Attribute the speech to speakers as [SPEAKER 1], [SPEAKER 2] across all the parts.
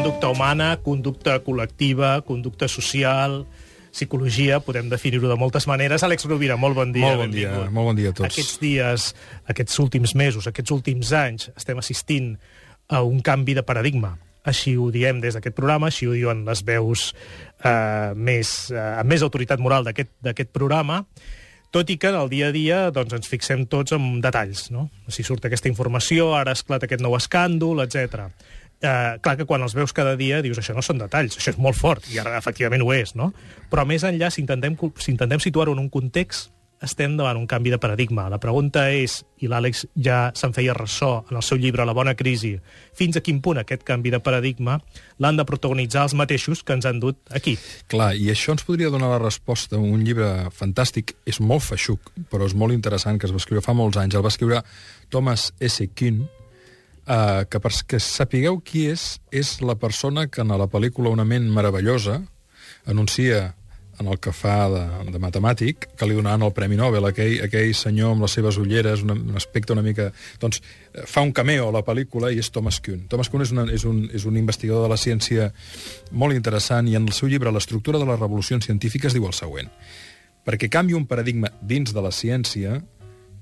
[SPEAKER 1] conducta humana, conducta col·lectiva, conducta social, psicologia, podem definir-ho de moltes maneres. Àlex Rovira, molt bon dia.
[SPEAKER 2] Molt bon dia,
[SPEAKER 1] benvingut.
[SPEAKER 2] molt bon dia a tots.
[SPEAKER 1] Aquests dies, aquests últims mesos, aquests últims anys, estem assistint a un canvi de paradigma. Així ho diem des d'aquest programa, així ho diuen les veus eh, més, eh, amb més autoritat moral d'aquest d'aquest programa, tot i que en el dia a dia doncs, ens fixem tots en detalls. No? Si surt aquesta informació, ara esclata aquest nou escàndol, etc. Eh, clar que quan els veus cada dia dius això no són detalls, això és molt fort, i ara efectivament ho és, no? Però més enllà, si intentem, si intentem situar-ho en un context, estem davant un canvi de paradigma. La pregunta és, i l'Àlex ja se'n feia ressò en el seu llibre La bona crisi, fins a quin punt aquest canvi de paradigma l'han de protagonitzar els mateixos que ens han dut aquí.
[SPEAKER 2] Clar, i això ens podria donar la resposta a un llibre fantàstic, és molt feixuc, però és molt interessant, que es va escriure fa molts anys. El va escriure Thomas S. Kuhn, eh, que perquè sapigueu qui és, és la persona que en la pel·lícula Una ment meravellosa anuncia en el que fa de, de matemàtic, que li donaran el Premi Nobel, aquell, aquell senyor amb les seves ulleres, un, un aspecte una mica... Doncs eh, fa un cameo a la pel·lícula i és Thomas Kuhn. Thomas Kuhn és, una, és, un, és un investigador de la ciència molt interessant i en el seu llibre L'estructura de les revolucions científiques diu el següent. Perquè canvi un paradigma dins de la ciència,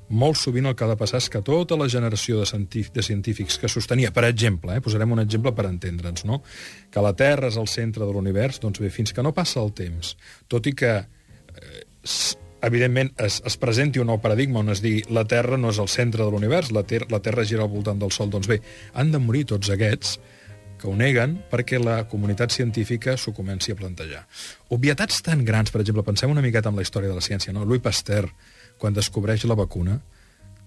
[SPEAKER 2] molt sovint el que ha de passar és que tota la generació de, científics, de científics que sostenia, per exemple, eh, posarem un exemple per entendre'ns, no? que la Terra és el centre de l'univers, doncs bé, fins que no passa el temps, tot i que, eh, evidentment, es, es presenti un nou paradigma on es digui la Terra no és el centre de l'univers, la, ter la Terra gira al voltant del Sol, doncs bé, han de morir tots aquests que ho neguen perquè la comunitat científica s'ho comenci a plantejar. Obvietats tan grans, per exemple, pensem una miqueta en la història de la ciència, no? Louis Pasteur, quan descobreix la vacuna,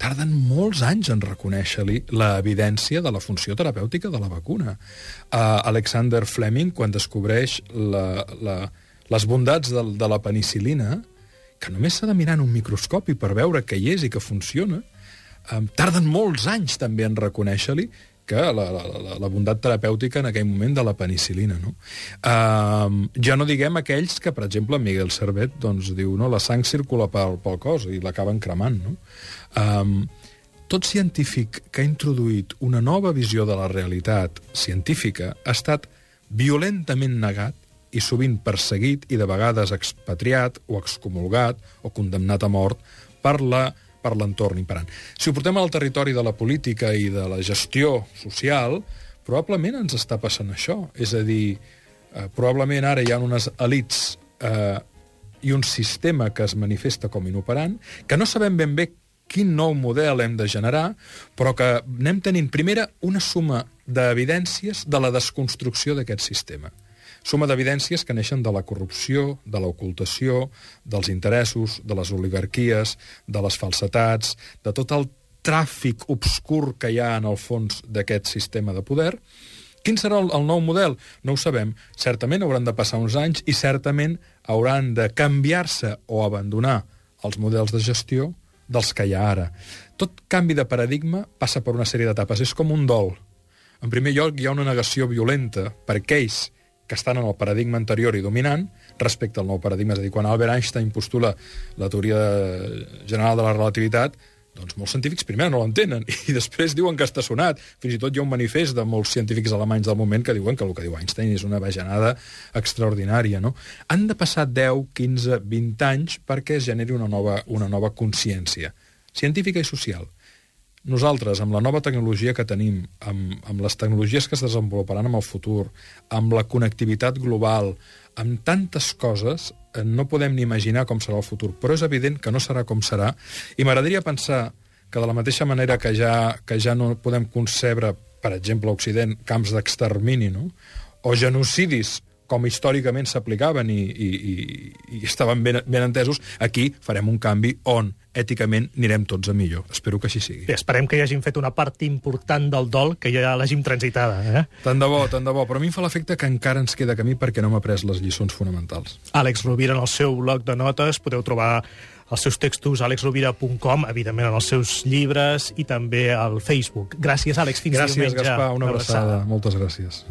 [SPEAKER 2] tarden molts anys en reconèixer-li la evidència de la funció terapèutica de la vacuna. Uh, Alexander Fleming, quan descobreix la, la, les bondats de, de la penicilina, que només s'ha de mirar en un microscopi per veure que hi és i que funciona, um, tarden molts anys també en reconèixer-li que la, la, la, la bondat terapèutica en aquell moment de la penicilina. No? Uh, ja no diguem aquells que, per exemple, Miguel Servet doncs, diu no, la sang circula pel, pel cos i l'acaben cremant. No? Uh, tot científic que ha introduït una nova visió de la realitat científica ha estat violentament negat i sovint perseguit i de vegades expatriat o excomulgat o condemnat a mort per la per l'entorn imperant. Si ho portem al territori de la política i de la gestió social, probablement ens està passant això. És a dir, eh, probablement ara hi ha unes elites eh, i un sistema que es manifesta com inoperant, que no sabem ben bé quin nou model hem de generar, però que anem tenint, primera, una suma d'evidències de la desconstrucció d'aquest sistema. Suma d'evidències que neixen de la corrupció, de l'ocultació, dels interessos, de les oligarquies, de les falsetats, de tot el tràfic obscur que hi ha en el fons d'aquest sistema de poder. Quin serà el, el nou model? No ho sabem. Certament hauran de passar uns anys i certament hauran de canviar-se o abandonar els models de gestió dels que hi ha ara. Tot canvi de paradigma passa per una sèrie d'etapes. És com un dol. En primer lloc, hi ha una negació violenta per aquells que estan en el paradigma anterior i dominant respecte al nou paradigma. És a dir, quan Albert Einstein postula la teoria general de la relativitat, doncs molts científics primer no l'entenen i després diuen que està sonat. Fins i tot hi ha un manifest de molts científics alemanys del moment que diuen que el que diu Einstein és una bajanada extraordinària. No? Han de passar 10, 15, 20 anys perquè es generi una nova, una nova consciència científica i social. Nosaltres, amb la nova tecnologia que tenim, amb, amb les tecnologies que es desenvoluparan en el futur, amb la connectivitat global, amb tantes coses, eh, no podem ni imaginar com serà el futur, però és evident que no serà com serà, i m'agradaria pensar que de la mateixa manera que ja, que ja no podem concebre, per exemple, a Occident, camps d'extermini, no? o genocidis com històricament s'aplicaven i, i, i, i estaven ben, ben entesos, aquí farem un canvi on èticament anirem tots a millor. Espero que així sigui.
[SPEAKER 1] Bé, esperem que hi hagin fet una part important del dol, que ja l'hagin transitada. Eh?
[SPEAKER 2] Tant de bo, tant de bo. Però a mi em fa l'efecte que encara ens queda camí perquè no hem après les lliçons fonamentals.
[SPEAKER 1] Àlex Rovira, en el seu blog de notes, podeu trobar els seus textos a alexrovira.com, evidentment en els seus llibres i també al Facebook. Gràcies, Àlex. Fins
[SPEAKER 2] gràcies,
[SPEAKER 1] diumenge.
[SPEAKER 2] Gaspar. Una abraçada. Moltes gràcies.